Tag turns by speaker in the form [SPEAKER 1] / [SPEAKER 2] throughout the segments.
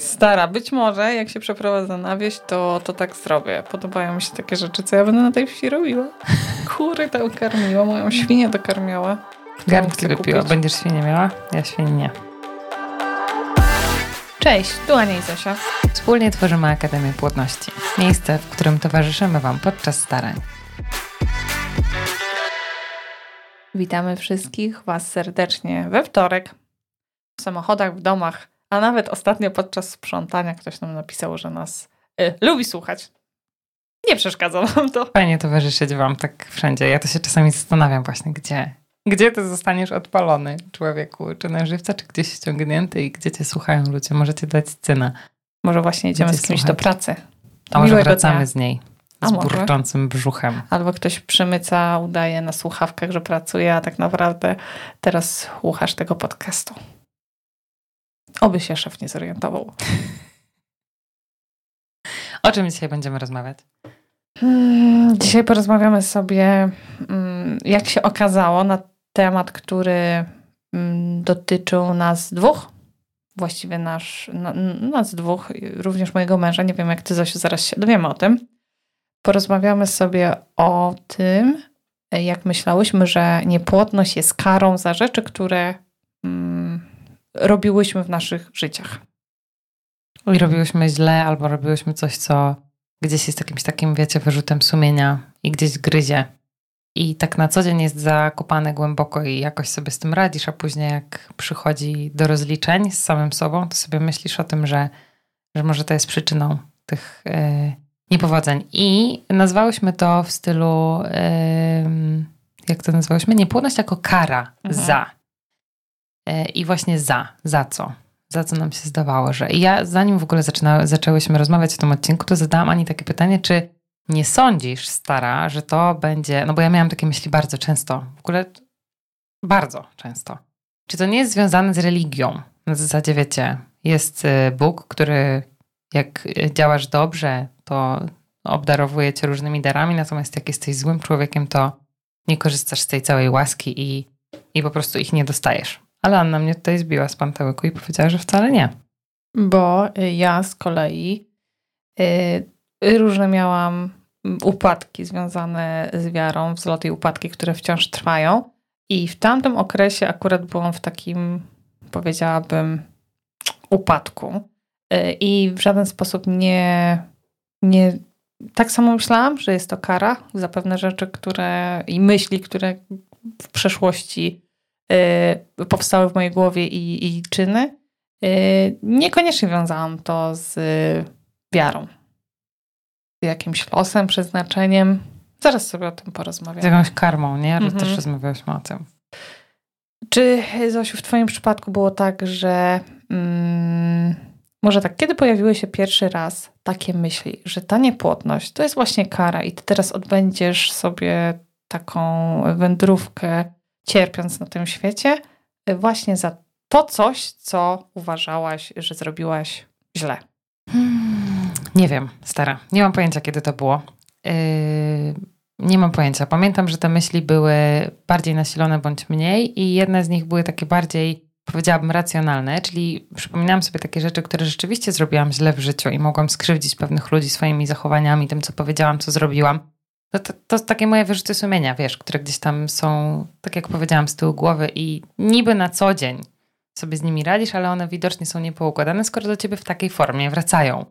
[SPEAKER 1] Stara, być może jak się przeprowadzę na wieś, to, to tak zrobię. Podobają mi się takie rzeczy, co ja będę na tej wsi robiła. Kury tam karmiła, moją świnię dokarmiała.
[SPEAKER 2] Garnki wypiła. Będziesz świnię miała? Ja świnie nie.
[SPEAKER 1] Cześć, tu Ania i Zosia.
[SPEAKER 2] Wspólnie tworzymy Akademię Płodności. Miejsce, w którym towarzyszymy Wam podczas starań.
[SPEAKER 1] Witamy wszystkich Was serdecznie we wtorek. W samochodach, w domach, a nawet ostatnio podczas sprzątania ktoś nam napisał, że nas y, lubi słuchać. Nie przeszkadza nam to.
[SPEAKER 2] Fajnie towarzyszyć Wam tak wszędzie. Ja to się czasami zastanawiam właśnie, gdzie. Gdzie ty zostaniesz odpalony, człowieku? Czy na żywca, czy gdzieś ściągnięty i gdzie cię słuchają ludzie? Możecie dać scenę.
[SPEAKER 1] Może właśnie idziemy z kimś słuchać. do pracy.
[SPEAKER 2] A może wracamy dnia. z niej. Z burczącym brzuchem.
[SPEAKER 1] Albo ktoś przemyca, udaje na słuchawkach, że pracuje, a tak naprawdę teraz słuchasz tego podcastu. Oby się szef nie zorientował.
[SPEAKER 2] O czym dzisiaj będziemy rozmawiać?
[SPEAKER 1] Hmm, dzisiaj porozmawiamy sobie, mm, jak się okazało, na temat, który mm, dotyczył nas dwóch. Właściwie nasz, nas dwóch, również mojego męża. Nie wiem, jak ty, Zosiu, zaraz się dowiemy o tym. Porozmawiamy sobie o tym, jak myślałyśmy, że niepłodność jest karą za rzeczy, które mm, robiłyśmy w naszych życiach.
[SPEAKER 2] I robiłyśmy źle, albo robiłyśmy coś, co gdzieś jest jakimś takim, wiecie, wyrzutem sumienia i gdzieś gryzie. I tak na co dzień jest zakopane głęboko i jakoś sobie z tym radzisz, a później jak przychodzi do rozliczeń z samym sobą, to sobie myślisz o tym, że, że może to jest przyczyną tych yy, niepowodzeń. I nazwałyśmy to w stylu, yy, jak to nazwałyśmy? Niepłodność jako kara mhm. za. E, I właśnie za. Za co? Za co nam się zdawało, że. I ja, zanim w ogóle zaczyna, zaczęłyśmy rozmawiać w tym odcinku, to zadałam Ani takie pytanie, czy nie sądzisz, stara, że to będzie. No bo ja miałam takie myśli bardzo często. W ogóle bardzo często. Czy to nie jest związane z religią? Na zasadzie, wiecie, jest y, Bóg, który jak działasz dobrze, to obdarowuje cię różnymi darami, natomiast jak jesteś złym człowiekiem, to nie korzystasz z tej całej łaski i, i po prostu ich nie dostajesz. Ale Anna mnie tutaj zbiła z pantełyku i powiedziała, że wcale nie.
[SPEAKER 1] Bo ja z kolei yy, różne miałam upadki związane z wiarą, wzloty i upadki, które wciąż trwają. I w tamtym okresie akurat byłam w takim, powiedziałabym, upadku. Yy, I w żaden sposób nie, nie. Tak samo myślałam, że jest to kara za pewne rzeczy, które i myśli, które w przeszłości powstały w mojej głowie i, i czyny, y, niekoniecznie wiązałam to z wiarą. Z jakimś losem, przeznaczeniem. Zaraz sobie o tym porozmawiamy.
[SPEAKER 2] Z jakąś karmą, nie? Ale mhm. też rozmawiałyśmy o tym.
[SPEAKER 1] Czy, Zosiu, w twoim przypadku było tak, że mm, może tak, kiedy pojawiły się pierwszy raz takie myśli, że ta niepłodność to jest właśnie kara i ty teraz odbędziesz sobie taką wędrówkę cierpiąc na tym świecie, y, właśnie za to coś, co uważałaś, że zrobiłaś źle?
[SPEAKER 2] Hmm, nie wiem, stara. Nie mam pojęcia, kiedy to było. Yy, nie mam pojęcia. Pamiętam, że te myśli były bardziej nasilone bądź mniej, i jedne z nich były takie bardziej, powiedziałabym, racjonalne, czyli przypominałam sobie takie rzeczy, które rzeczywiście zrobiłam źle w życiu i mogłam skrzywdzić pewnych ludzi swoimi zachowaniami, tym, co powiedziałam, co zrobiłam. To, to, to takie moje wyrzuty sumienia, wiesz, które gdzieś tam są, tak jak powiedziałam, z tyłu głowy i niby na co dzień sobie z nimi radzisz, ale one widocznie są niepoukładane, skoro do ciebie w takiej formie wracają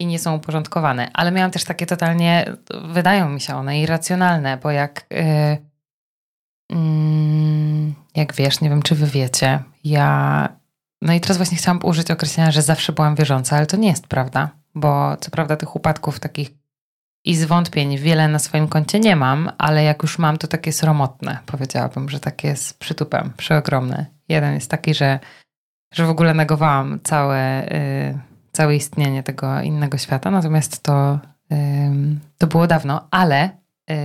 [SPEAKER 2] i nie są uporządkowane. Ale miałam też takie totalnie, wydają mi się one irracjonalne, bo jak, yy, yy, jak wiesz, nie wiem, czy wy wiecie, ja. No i teraz właśnie chciałam użyć określenia, że zawsze byłam wierząca, ale to nie jest prawda, bo co prawda tych upadków takich i zwątpień wiele na swoim koncie nie mam, ale jak już mam, to takie sromotne. Powiedziałabym, że takie jest przytupem, przeogromne. Jeden jest taki, że, że w ogóle negowałam całe, yy, całe istnienie tego innego świata, natomiast to, to było dawno, ale yy,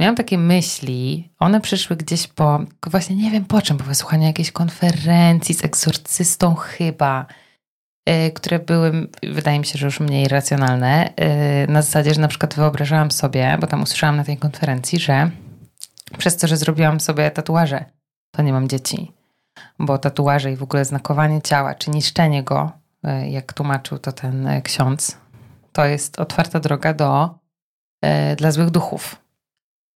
[SPEAKER 2] miałam takie myśli, one przyszły gdzieś po, właśnie nie wiem po czym, po wysłuchaniu jakiejś konferencji z egzorcystą chyba, Y, które były, wydaje mi się, że już mniej racjonalne. Y, na zasadzie, że na przykład wyobrażałam sobie, bo tam usłyszałam na tej konferencji, że przez to, że zrobiłam sobie tatuaże, to nie mam dzieci. Bo tatuaże i w ogóle znakowanie ciała, czy niszczenie go e, jak tłumaczył to ten ksiądz, to jest otwarta droga do, dla złych duchów,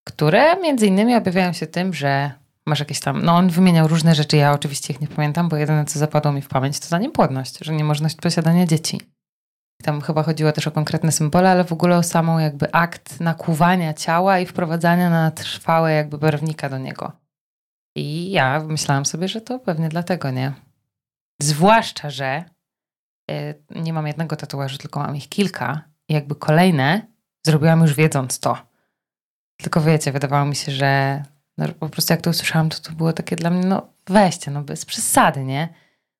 [SPEAKER 2] które między innymi objawiają się tym, że masz jakieś tam, no on wymieniał różne rzeczy, ja oczywiście ich nie pamiętam, bo jedyne co zapadło mi w pamięć to ta niepłodność, że niemożność posiadania dzieci. Tam chyba chodziło też o konkretne symbole, ale w ogóle o samą jakby akt nakuwania ciała i wprowadzania na trwałe jakby barwnika do niego. I ja myślałam sobie, że to pewnie dlatego, nie? Zwłaszcza, że y, nie mam jednego tatuażu, tylko mam ich kilka. I jakby kolejne zrobiłam już wiedząc to. Tylko wiecie, wydawało mi się, że no, po prostu jak to usłyszałam, to to było takie dla mnie, no weźcie, no bez przesady, nie?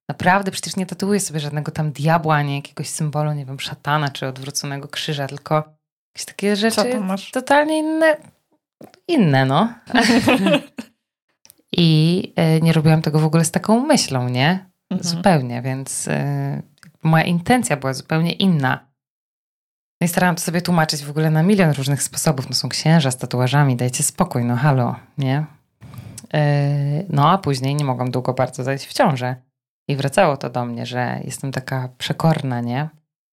[SPEAKER 2] Naprawdę przecież nie tatuuję sobie żadnego tam diabła, ani jakiegoś symbolu, nie wiem, szatana czy odwróconego krzyża, tylko jakieś takie rzeczy totalnie inne, inne, no. I y, nie robiłam tego w ogóle z taką myślą, nie? Mhm. Zupełnie, więc y, moja intencja była zupełnie inna. No i starałam to sobie tłumaczyć w ogóle na milion różnych sposobów. No są księża z tatuażami, dajcie spokój, no halo, nie? Y, no a później nie mogłam długo bardzo zajść w ciążę. I wracało to do mnie, że jestem taka przekorna, nie?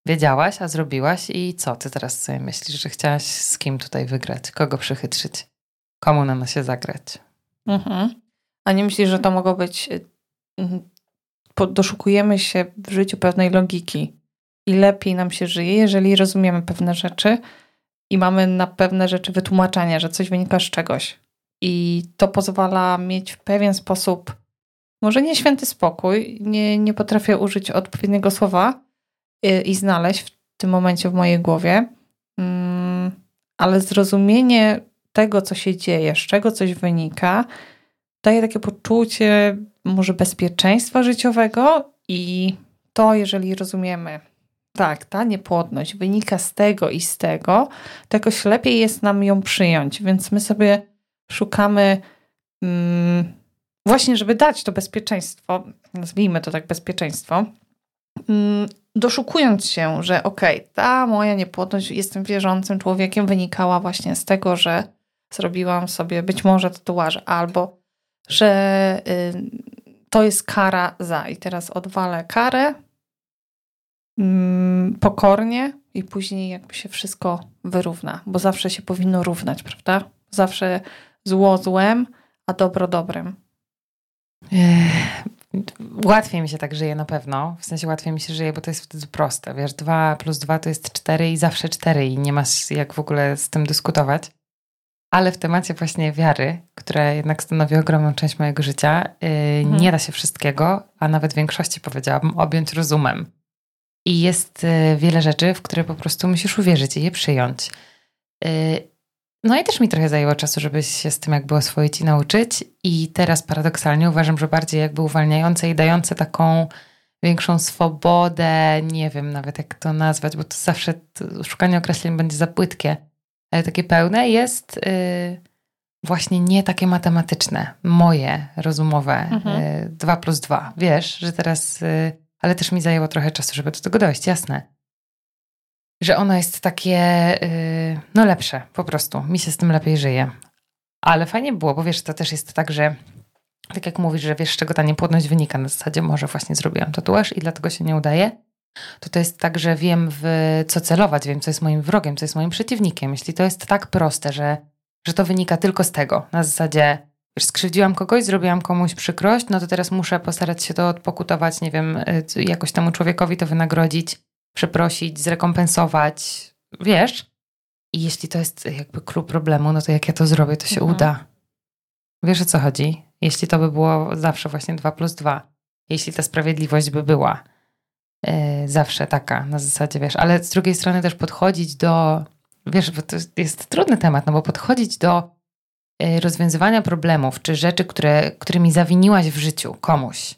[SPEAKER 2] Wiedziałaś, a zrobiłaś i co ty teraz sobie myślisz, że chciałaś z kim tutaj wygrać? Kogo przychytrzyć? Komu na się zagrać?
[SPEAKER 1] Mhm. A nie myślisz, że to mogło być doszukujemy się w życiu pewnej logiki i lepiej nam się żyje, jeżeli rozumiemy pewne rzeczy i mamy na pewne rzeczy wytłumaczenie, że coś wynika z czegoś. I to pozwala mieć w pewien sposób, może nie święty spokój, nie, nie potrafię użyć odpowiedniego słowa i, y, i znaleźć w tym momencie w mojej głowie, mm, ale zrozumienie tego, co się dzieje, z czego coś wynika, daje takie poczucie może bezpieczeństwa życiowego i to, jeżeli rozumiemy, tak, ta niepłodność wynika z tego i z tego, to jakoś lepiej jest nam ją przyjąć, więc my sobie szukamy mm, właśnie, żeby dać to bezpieczeństwo, nazwijmy to tak bezpieczeństwo, mm, doszukując się, że okej, okay, ta moja niepłodność, jestem wierzącym człowiekiem, wynikała właśnie z tego, że zrobiłam sobie być może tatuaże, albo że y, to jest kara za. I teraz odwalę karę pokornie i później jakby się wszystko wyrówna, bo zawsze się powinno równać, prawda? Zawsze zło złem, a dobro dobrem.
[SPEAKER 2] Łatwiej mi się tak żyje na pewno. W sensie łatwiej mi się żyje, bo to jest wtedy proste. Wiesz, 2 plus 2 to jest 4 i zawsze 4 i nie masz jak w ogóle z tym dyskutować. Ale w temacie właśnie wiary, która jednak stanowi ogromną część mojego życia, yy, mhm. nie da się wszystkiego, a nawet większości powiedziałabym, objąć rozumem. I jest yy, wiele rzeczy, w które po prostu musisz uwierzyć i je przyjąć. Yy, no i też mi trochę zajęło czasu, żeby się z tym jakby oswoić i nauczyć. I teraz paradoksalnie uważam, że bardziej jakby uwalniające i dające taką większą swobodę, nie wiem nawet jak to nazwać, bo to zawsze to szukanie określeń będzie za płytkie ale takie pełne jest y, właśnie nie takie matematyczne, moje, rozumowe, mhm. y, 2 plus 2. Wiesz, że teraz, y, ale też mi zajęło trochę czasu, żeby do tego dojść, jasne. Że ono jest takie, y, no lepsze, po prostu. Mi się z tym lepiej żyje. Ale fajnie było, bo wiesz, to też jest tak, że tak jak mówisz, że wiesz, z czego ta niepłodność wynika, na zasadzie może właśnie zrobiłam tatuaż i dlatego się nie udaje, to to jest tak, że wiem w co celować, wiem co jest moim wrogiem, co jest moim przeciwnikiem. Jeśli to jest tak proste, że, że to wynika tylko z tego, na zasadzie skrzywdziłam kogoś, zrobiłam komuś przykrość, no to teraz muszę postarać się to odpokutować, nie wiem, y, jakoś temu człowiekowi to wynagrodzić, przeprosić, zrekompensować, wiesz? I jeśli to jest jakby klub problemu, no to jak ja to zrobię, to się mhm. uda. Wiesz o co chodzi? Jeśli to by było zawsze właśnie 2 plus 2, jeśli ta sprawiedliwość by była, E, zawsze taka na zasadzie, wiesz, ale z drugiej strony też podchodzić do, wiesz, bo to jest trudny temat, no bo podchodzić do rozwiązywania problemów czy rzeczy, które, którymi zawiniłaś w życiu komuś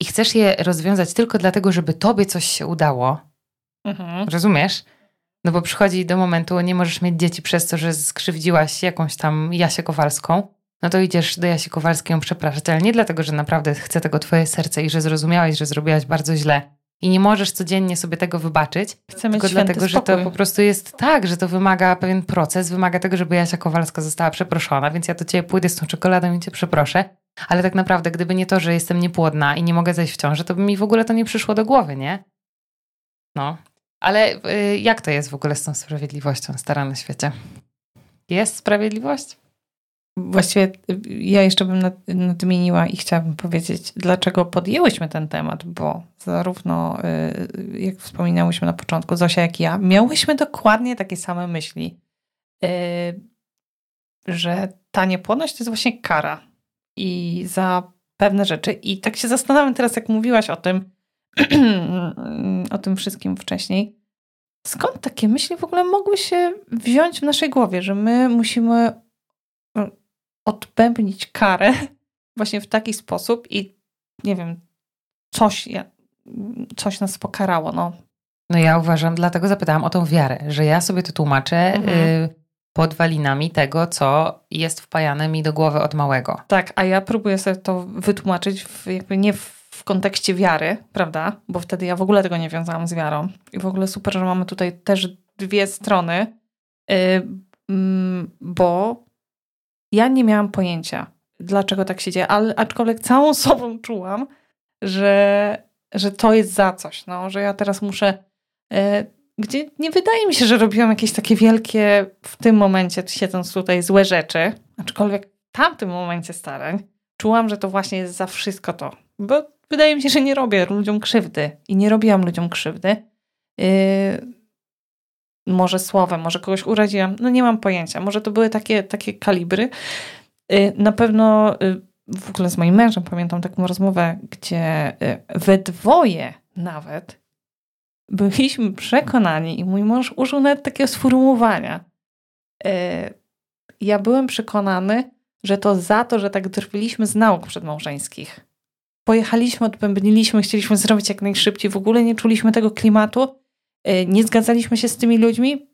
[SPEAKER 2] i chcesz je rozwiązać tylko dlatego, żeby tobie coś się udało, mhm. rozumiesz? No bo przychodzi do momentu, nie możesz mieć dzieci przez to, że skrzywdziłaś jakąś tam Jasię Kowalską, no to idziesz do Jasi Kowalskiej ją przepraszać, ale nie dlatego, że naprawdę chce tego twoje serce i że zrozumiałaś, że zrobiłaś bardzo źle, i nie możesz codziennie sobie tego wybaczyć. Chcę tylko dlatego, że to po prostu jest tak, że to wymaga pewien proces, wymaga tego, żeby Jasia Kowalska została przeproszona, więc ja do ciebie pójdę z tą czekoladą i cię przeproszę. Ale tak naprawdę, gdyby nie to, że jestem niepłodna i nie mogę zejść w ciąży, to by mi w ogóle to nie przyszło do głowy, nie? No. Ale y, jak to jest w ogóle z tą sprawiedliwością stara na świecie? Jest sprawiedliwość?
[SPEAKER 1] Właściwie ja jeszcze bym nadmieniła i chciałabym powiedzieć, dlaczego podjęłyśmy ten temat, bo zarówno, y, jak wspominałyśmy na początku, Zosia, jak i ja, miałyśmy dokładnie takie same myśli, y, że ta niepłodność to jest właśnie kara i za pewne rzeczy. I tak się zastanawiam teraz, jak mówiłaś o tym, o tym wszystkim wcześniej, skąd takie myśli w ogóle mogły się wziąć w naszej głowie, że my musimy odbębnić karę właśnie w taki sposób i nie wiem, coś, coś nas pokarało. No.
[SPEAKER 2] no ja uważam, dlatego zapytałam o tą wiarę, że ja sobie to tłumaczę mhm. y, podwalinami tego, co jest wpajane mi do głowy od małego.
[SPEAKER 1] Tak, a ja próbuję sobie to wytłumaczyć w, jakby nie w, w kontekście wiary, prawda? Bo wtedy ja w ogóle tego nie wiązałam z wiarą. I w ogóle super, że mamy tutaj też dwie strony, yy, yy, bo ja nie miałam pojęcia, dlaczego tak się dzieje, ale aczkolwiek całą sobą czułam, że, że to jest za coś, no, że ja teraz muszę. E, gdzie nie wydaje mi się, że robiłam jakieś takie wielkie w tym momencie, siedząc tutaj, złe rzeczy, aczkolwiek w tamtym momencie starań czułam, że to właśnie jest za wszystko to. Bo wydaje mi się, że nie robię ludziom krzywdy i nie robiłam ludziom krzywdy. Yy, może słowem, może kogoś uraziłam, no nie mam pojęcia. Może to były takie, takie kalibry. Y, na pewno y, w ogóle z moim mężem pamiętam taką rozmowę, gdzie y, we dwoje nawet byliśmy przekonani i mój mąż użył nawet takiego sformułowania. Ja byłem przekonany, że to za to, że tak drwiliśmy z nauk przedmałżeńskich. Pojechaliśmy, odpębniliśmy, chcieliśmy zrobić jak najszybciej, w ogóle nie czuliśmy tego klimatu nie zgadzaliśmy się z tymi ludźmi,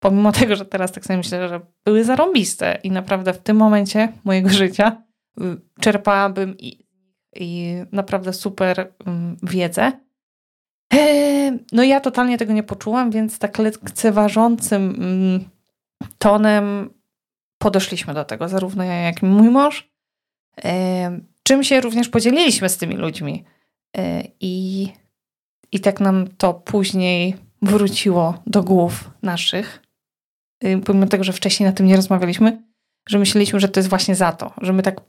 [SPEAKER 1] pomimo tego, że teraz tak sobie myślę, że były zarąbiste i naprawdę w tym momencie mojego życia y, czerpałabym i, i naprawdę super mm, wiedzę. E, no ja totalnie tego nie poczułam, więc tak lekceważącym mm, tonem podeszliśmy do tego, zarówno ja, jak i mój mąż. E, czym się również podzieliliśmy z tymi ludźmi. E, I i tak nam to później wróciło do głów naszych, y, pomimo tego, że wcześniej na tym nie rozmawialiśmy, że myśleliśmy, że to jest właśnie za to, że my tak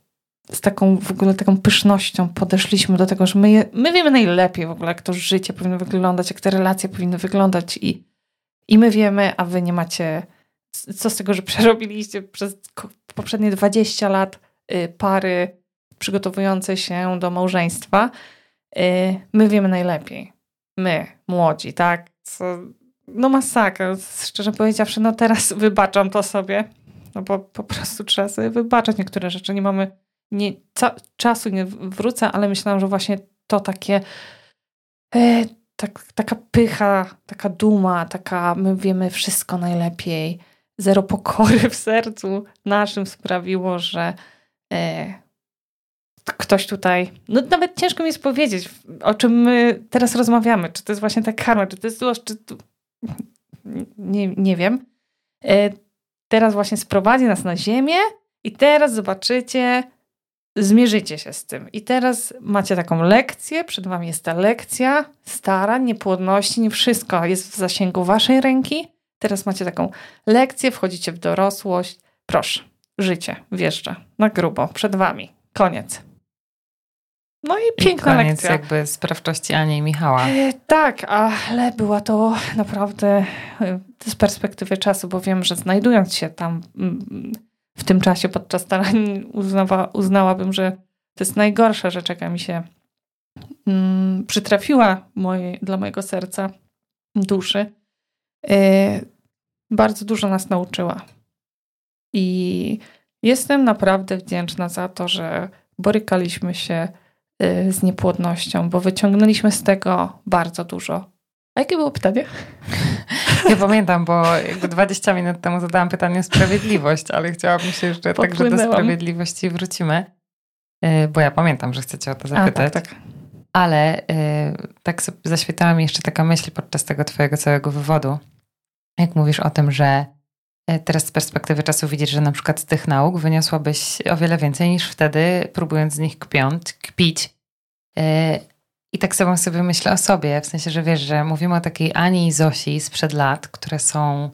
[SPEAKER 1] z taką w ogóle taką pysznością podeszliśmy do tego, że my, je, my wiemy najlepiej w ogóle, jak to życie powinno wyglądać, jak te relacje powinny wyglądać i, i my wiemy, a wy nie macie co z tego, że przerobiliście przez poprzednie 20 lat y, pary przygotowujące się do małżeństwa. Y, my wiemy najlepiej my, młodzi, tak? Co, no masakra, szczerze powiedziawszy, no teraz wybaczam to sobie, no bo po prostu trzeba sobie wybaczać niektóre rzeczy. Nie mamy nie, czasu, nie wrócę, ale myślałam, że właśnie to takie e, tak, taka pycha, taka duma, taka my wiemy wszystko najlepiej, zero pokory w sercu naszym sprawiło, że e, ktoś tutaj, no nawet ciężko mi jest powiedzieć, o czym my teraz rozmawiamy. Czy to jest właśnie ta karma, czy to jest złość, czy to... Nie, nie wiem. E, teraz właśnie sprowadzi nas na ziemię i teraz zobaczycie, zmierzycie się z tym. I teraz macie taką lekcję, przed wami jest ta lekcja starań, niepłodności, nie wszystko jest w zasięgu waszej ręki. Teraz macie taką lekcję, wchodzicie w dorosłość. Proszę, życie wjeżdża na grubo, przed wami. Koniec. No i piękna
[SPEAKER 2] I
[SPEAKER 1] koniec lekcja.
[SPEAKER 2] jakby sprawczości Ani i Michała.
[SPEAKER 1] E, tak, ale była to naprawdę e, z perspektywy czasu, bo wiem, że znajdując się tam mm, w tym czasie podczas starań uznawa, uznałabym, że to jest najgorsza rzecz, jaka mi się mm, przytrafiła moje, dla mojego serca, duszy. E, bardzo dużo nas nauczyła. I jestem naprawdę wdzięczna za to, że borykaliśmy się z niepłodnością, bo wyciągnęliśmy z tego bardzo dużo. A jakie było pytanie?
[SPEAKER 2] Ja pamiętam, bo jakby 20 minut temu zadałam pytanie o sprawiedliwość, ale chciałabym się jeszcze także do sprawiedliwości wrócimy. Y, bo ja pamiętam, że chcecie o to zapytać. A, tak, tak. Ale y, tak zaświetała mi jeszcze taka myśl podczas tego twojego całego wywodu. Jak mówisz o tym, że teraz z perspektywy czasu widzisz, że na przykład z tych nauk wyniosłabyś o wiele więcej niż wtedy, próbując z nich kpiąć, kpić. E, I tak sobą sobie myślę o sobie, w sensie, że wiesz, że mówimy o takiej Ani i Zosi sprzed lat, które są...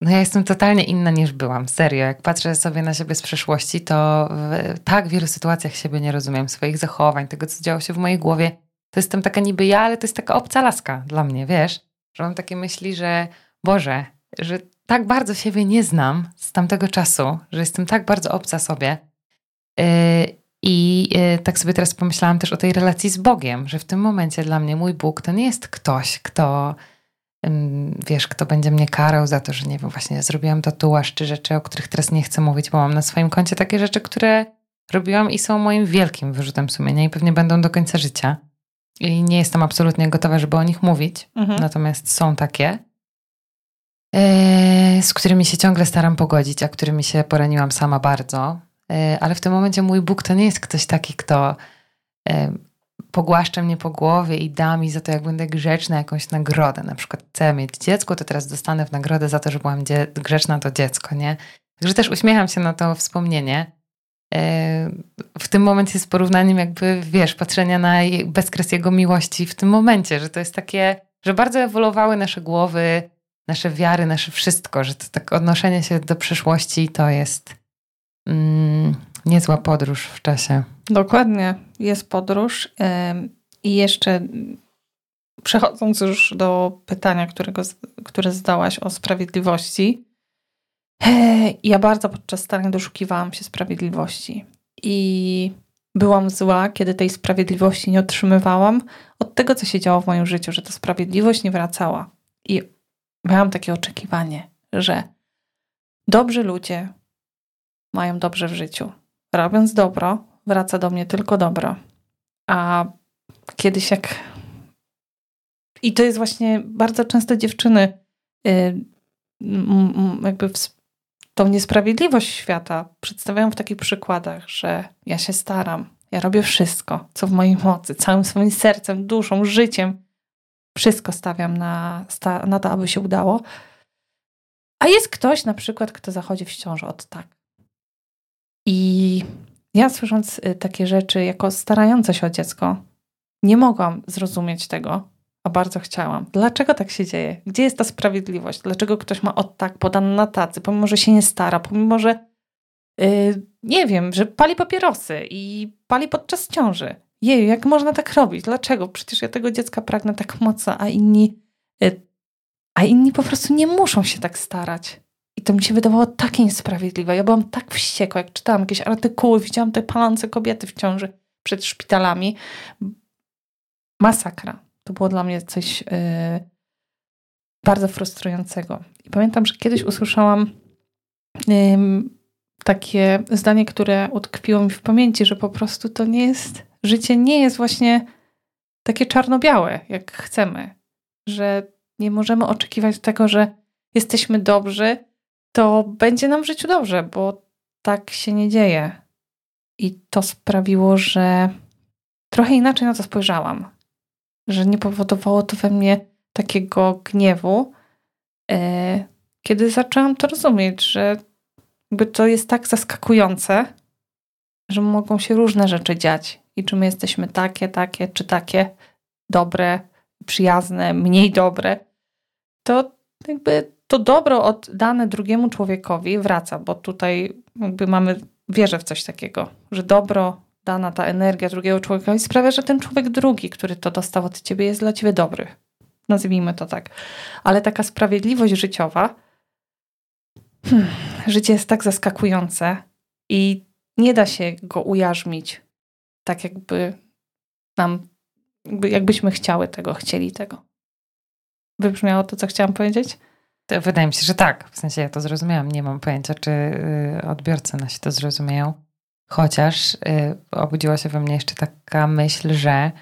[SPEAKER 2] No ja jestem totalnie inna niż byłam, serio. Jak patrzę sobie na siebie z przeszłości, to w tak wielu sytuacjach siebie nie rozumiem, swoich zachowań, tego, co działo się w mojej głowie. To jestem taka niby ja, ale to jest taka obca laska dla mnie, wiesz? Że mam takie myśli, że Boże, że tak bardzo siebie nie znam z tamtego czasu, że jestem tak bardzo obca sobie. Yy, I yy, tak sobie teraz pomyślałam też o tej relacji z Bogiem, że w tym momencie dla mnie mój Bóg to nie jest ktoś, kto wiesz, kto będzie mnie karał za to, że nie wiem, właśnie zrobiłam tatuaż czy rzeczy, o których teraz nie chcę mówić, bo mam na swoim koncie takie rzeczy, które robiłam i są moim wielkim wyrzutem sumienia i pewnie będą do końca życia. I nie jestem absolutnie gotowa, żeby o nich mówić, mhm. natomiast są takie. E, z którymi się ciągle staram pogodzić, a którymi się poraniłam sama bardzo. E, ale w tym momencie mój Bóg to nie jest ktoś taki, kto e, pogłaszcza mnie po głowie i da mi za to, jak będę grzeczna, jakąś nagrodę. Na przykład chcę mieć dziecko, to teraz dostanę w nagrodę za to, że byłam grzeczna to dziecko, nie? Także też uśmiecham się na to wspomnienie. W tym momencie jest porównaniem jakby, wiesz, patrzenia na bezkres Jego miłości w tym momencie, że to jest takie, że bardzo ewoluowały nasze głowy, nasze wiary, nasze wszystko, że to tak odnoszenie się do przyszłości to jest mm, niezła podróż w czasie.
[SPEAKER 1] Dokładnie, jest podróż. I jeszcze przechodząc już do pytania, którego, które zdałaś o sprawiedliwości, ja bardzo podczas starań doszukiwałam się sprawiedliwości. I byłam zła, kiedy tej sprawiedliwości nie otrzymywałam od tego, co się działo w moim życiu, że ta sprawiedliwość nie wracała. I miałam takie oczekiwanie, że dobrzy ludzie mają dobrze w życiu. Robiąc dobro, wraca do mnie tylko dobro. A kiedyś jak. I to jest właśnie bardzo często dziewczyny, y, jakby tą niesprawiedliwość świata przedstawiają w takich przykładach, że ja się staram, ja robię wszystko, co w mojej mocy, całym swoim sercem, duszą, życiem, wszystko stawiam na, na to, aby się udało. A jest ktoś na przykład, kto zachodzi w ciąży od tak. I ja słysząc y, takie rzeczy jako starająca się o dziecko, nie mogłam zrozumieć tego, a bardzo chciałam. Dlaczego tak się dzieje? Gdzie jest ta sprawiedliwość? Dlaczego ktoś ma od tak podane na tacy, pomimo, że się nie stara, pomimo, że yy, nie wiem, że pali papierosy i pali podczas ciąży jej, jak można tak robić? Dlaczego? Przecież ja tego dziecka pragnę tak mocno, a inni, y, a inni po prostu nie muszą się tak starać. I to mi się wydawało takie niesprawiedliwe. Ja byłam tak wściekła, jak czytałam jakieś artykuły, widziałam te palące kobiety w ciąży przed szpitalami. Masakra. To było dla mnie coś yy, bardzo frustrującego. I pamiętam, że kiedyś usłyszałam yy, takie zdanie, które utkwiło mi w pamięci, że po prostu to nie jest życie nie jest właśnie takie czarno-białe, jak chcemy. Że nie możemy oczekiwać tego, że jesteśmy dobrzy, to będzie nam w życiu dobrze, bo tak się nie dzieje. I to sprawiło, że trochę inaczej na to spojrzałam. Że nie powodowało to we mnie takiego gniewu, e, kiedy zaczęłam to rozumieć, że jakby to jest tak zaskakujące, że mogą się różne rzeczy dziać i czy my jesteśmy takie, takie, czy takie dobre, przyjazne, mniej dobre, to jakby to dobro oddane drugiemu człowiekowi wraca, bo tutaj jakby mamy, wierzę w coś takiego, że dobro, dana ta energia drugiego człowieka sprawia, że ten człowiek drugi, który to dostał od ciebie, jest dla ciebie dobry. Nazwijmy to tak. Ale taka sprawiedliwość życiowa, hmm, życie jest tak zaskakujące i nie da się go ujarzmić tak jakby nam, jakby, jakbyśmy chciały tego, chcieli tego. Wybrzmiało to, co chciałam powiedzieć?
[SPEAKER 2] To wydaje mi się, że tak. W sensie ja to zrozumiałam. Nie mam pojęcia, czy y, odbiorcy nasi to zrozumieją. Chociaż y, obudziła się we mnie jeszcze taka myśl, że,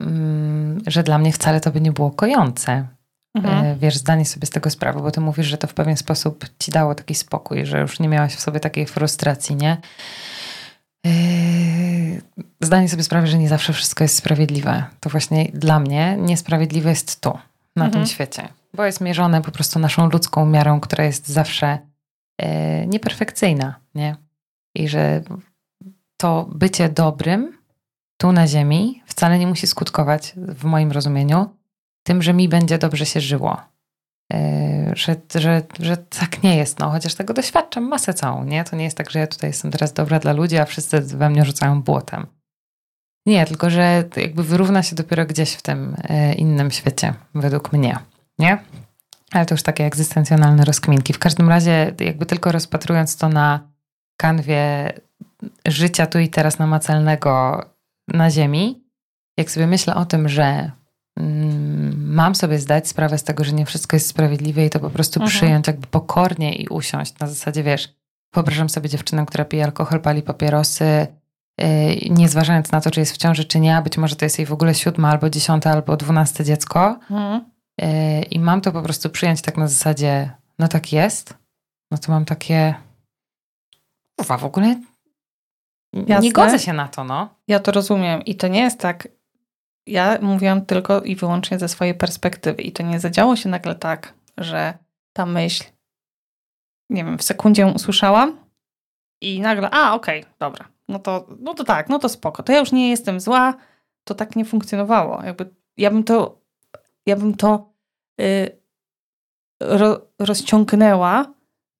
[SPEAKER 2] mm, że dla mnie wcale to by nie było kojące. Mhm. Y, wiesz, zdanie sobie z tego sprawy, bo ty mówisz, że to w pewien sposób ci dało taki spokój, że już nie miałaś w sobie takiej frustracji, nie? Yy, zdanie sobie sprawy, że nie zawsze wszystko jest sprawiedliwe. To właśnie dla mnie niesprawiedliwe jest tu, na mhm. tym świecie. bo jest mierzone po prostu naszą ludzką miarą, która jest zawsze e, nieperfekcyjna, nie? I że to bycie dobrym tu na ziemi wcale nie musi skutkować, w moim rozumieniu, tym, że mi będzie dobrze się żyło. Że, że, że tak nie jest, no, chociaż tego doświadczam masę całą, nie? To nie jest tak, że ja tutaj jestem teraz dobra dla ludzi, a wszyscy we mnie rzucają błotem. Nie, tylko że jakby wyrówna się dopiero gdzieś w tym e, innym świecie, według mnie, nie? Ale to już takie egzystencjonalne rozkminki. W każdym razie, jakby tylko rozpatrując to na kanwie życia tu i teraz namacalnego na Ziemi, jak sobie myślę o tym, że mam sobie zdać sprawę z tego, że nie wszystko jest sprawiedliwe i to po prostu mhm. przyjąć jakby pokornie i usiąść. Na zasadzie, wiesz, wyobrażam sobie dziewczynę, która pije alkohol, pali papierosy, yy, nie zważając na to, czy jest w ciąży, czy nie, a być może to jest jej w ogóle siódme, albo dziesiąte, albo dwunaste dziecko. Mhm. Yy, I mam to po prostu przyjąć tak na zasadzie, no tak jest, no to mam takie, uwa, w ogóle Jasne. nie godzę się na to, no.
[SPEAKER 1] Ja to rozumiem i to nie jest tak, ja mówiłam tylko i wyłącznie ze swojej perspektywy i to nie zadziało się nagle tak, że ta myśl, nie wiem, w sekundzie ją usłyszałam i nagle, a okej, okay, dobra, no to, no to tak, no to spoko, to ja już nie jestem zła, to tak nie funkcjonowało. Jakby ja bym to, ja bym to yy, ro, rozciągnęła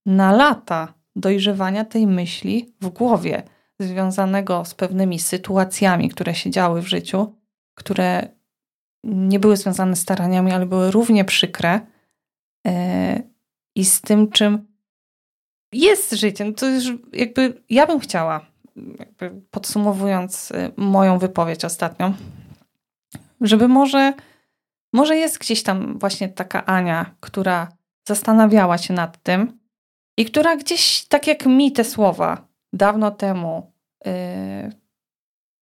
[SPEAKER 1] na lata dojrzewania tej myśli w głowie, związanego z pewnymi sytuacjami, które się działy w życiu, które nie były związane z staraniami, ale były równie przykre yy, i z tym, czym jest życie. No to już jakby ja bym chciała, podsumowując e, moją wypowiedź ostatnią, żeby może, może jest gdzieś tam właśnie taka Ania, która zastanawiała się nad tym i która gdzieś, tak jak mi te słowa dawno temu, yy,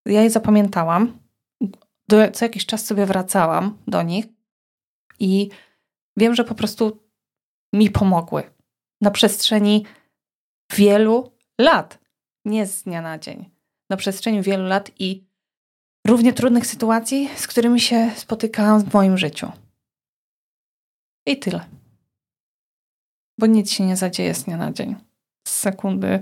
[SPEAKER 1] ja je zapamiętałam. Do, co jakiś czas sobie wracałam do nich i wiem, że po prostu mi pomogły na przestrzeni wielu lat, nie z dnia na dzień. Na przestrzeni wielu lat i równie trudnych sytuacji, z którymi się spotykałam w moim życiu. I tyle. Bo nic się nie zadzieje z dnia na dzień. Z sekundy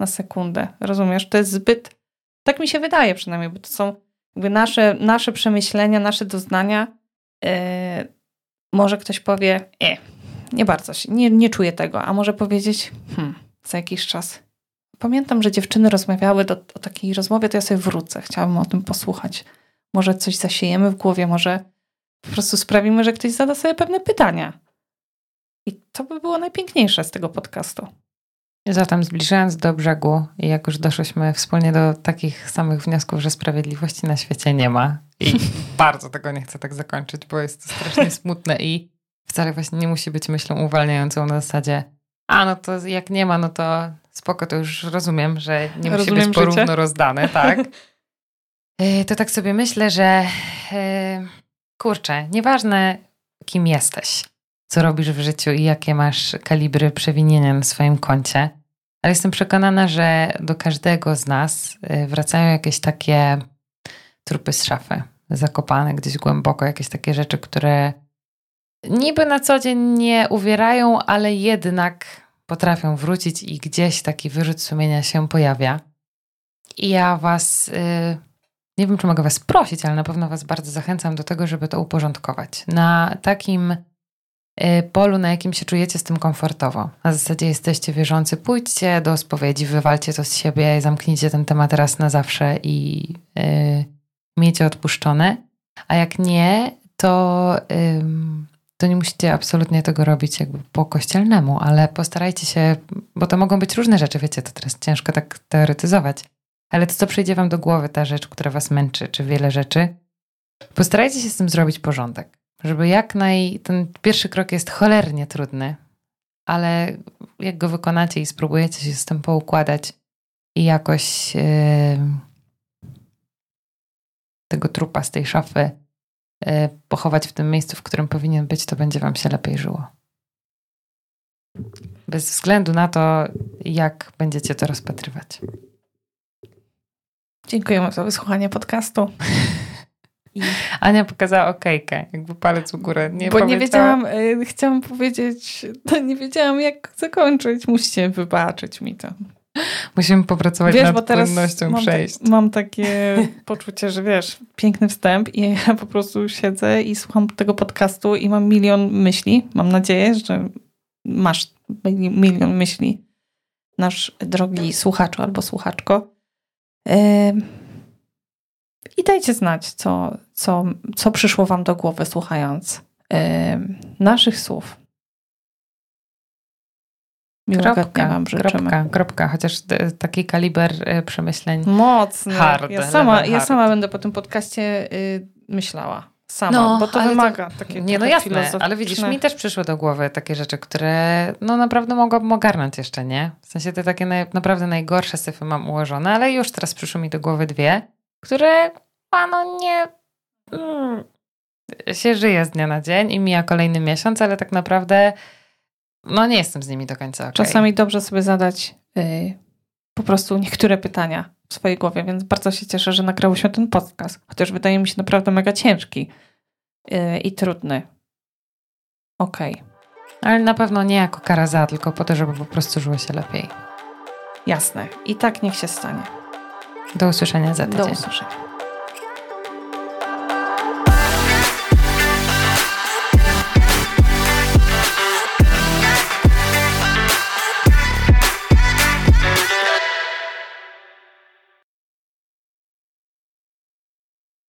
[SPEAKER 1] na sekundę. Rozumiesz? To jest zbyt. Tak mi się wydaje przynajmniej, bo to są jakby nasze, nasze przemyślenia, nasze doznania. Yy, może ktoś powie, e, nie bardzo się, nie, nie czuję tego, a może powiedzieć, hmm, za jakiś czas. Pamiętam, że dziewczyny rozmawiały do, o takiej rozmowie, to ja sobie wrócę. Chciałabym o tym posłuchać. Może coś zasiejemy w głowie, może po prostu sprawimy, że ktoś zada sobie pewne pytania. I to by było najpiękniejsze z tego podcastu.
[SPEAKER 2] Zatem zbliżając do brzegu i jak już doszliśmy wspólnie do takich samych wniosków, że sprawiedliwości na świecie nie ma i bardzo tego nie chcę tak zakończyć, bo jest to strasznie smutne i wcale właśnie nie musi być myślą uwalniającą na zasadzie a no to jak nie ma, no to spoko, to już rozumiem, że nie musi rozumiem być porówno życie. rozdane, tak? E, to tak sobie myślę, że e, kurczę, nieważne kim jesteś, co robisz w życiu i jakie masz kalibry przewinienia na swoim koncie, ale jestem przekonana, że do każdego z nas y, wracają jakieś takie trupy z szafy, zakopane gdzieś głęboko, jakieś takie rzeczy, które niby na co dzień nie uwierają, ale jednak potrafią wrócić i gdzieś taki wyrzut sumienia się pojawia. I ja Was, y, nie wiem czy mogę Was prosić, ale na pewno Was bardzo zachęcam do tego, żeby to uporządkować. Na takim polu, na jakim się czujecie z tym komfortowo. Na zasadzie jesteście wierzący, pójdźcie do spowiedzi, wywalcie to z siebie, zamknijcie ten temat raz na zawsze i yy, miejcie odpuszczone. A jak nie, to, yy, to nie musicie absolutnie tego robić jakby po kościelnemu, ale postarajcie się, bo to mogą być różne rzeczy, wiecie, to teraz ciężko tak teoretyzować, ale to, co przyjdzie wam do głowy, ta rzecz, która was męczy, czy wiele rzeczy, postarajcie się z tym zrobić porządek żeby jak naj... Ten pierwszy krok jest cholernie trudny, ale jak go wykonacie i spróbujecie się z tym poukładać i jakoś yy, tego trupa z tej szafy yy, pochować w tym miejscu, w którym powinien być, to będzie Wam się lepiej żyło. Bez względu na to, jak będziecie to rozpatrywać.
[SPEAKER 1] Dziękujemy za wysłuchanie podcastu. I...
[SPEAKER 2] Ania pokazała okejkę, jakby palec w górę. Nie
[SPEAKER 1] Bo nie wiedziałam, y, chciałam powiedzieć, to nie wiedziałam jak zakończyć. Musicie wybaczyć mi to.
[SPEAKER 2] Musimy popracować
[SPEAKER 1] wiesz,
[SPEAKER 2] nad
[SPEAKER 1] bo teraz
[SPEAKER 2] płynnością
[SPEAKER 1] mam,
[SPEAKER 2] przejść.
[SPEAKER 1] Mam takie poczucie, że wiesz, piękny wstęp i ja po prostu siedzę i słucham tego podcastu i mam milion myśli. Mam nadzieję, że masz milion myśli, nasz drogi słuchaczu albo słuchaczko. I dajcie znać, co, co, co przyszło wam do głowy słuchając naszych słów.
[SPEAKER 2] Kropka, wam kropka, kropka, chociaż taki kaliber e, przemyśleń
[SPEAKER 1] mocny. Hard, ja, sama, ja sama będę po tym podcaście y, myślała. Sama, no, bo to wymaga to, takiego
[SPEAKER 2] Nie, no jasne, ale widzisz, mi też przyszły do głowy takie rzeczy, które no naprawdę mogłabym ogarnąć jeszcze, nie? W sensie te takie naj, naprawdę najgorsze syfy mam ułożone, ale już teraz przyszły mi do głowy dwie, które pano nie... Mm, się żyje z dnia na dzień i mija kolejny miesiąc, ale tak naprawdę no nie jestem z nimi do końca okay.
[SPEAKER 1] Czasami dobrze sobie zadać yy, po prostu niektóre pytania w swojej głowie, więc bardzo się cieszę, że nagrało się ten podcast, chociaż wydaje mi się naprawdę mega ciężki yy, i trudny. Okej. Okay.
[SPEAKER 2] Ale na pewno nie jako kara za, tylko po to, żeby po prostu żyło się lepiej.
[SPEAKER 1] Jasne. I tak niech się stanie.
[SPEAKER 2] Do usłyszenia za tydzień.
[SPEAKER 1] Do usłyszenia.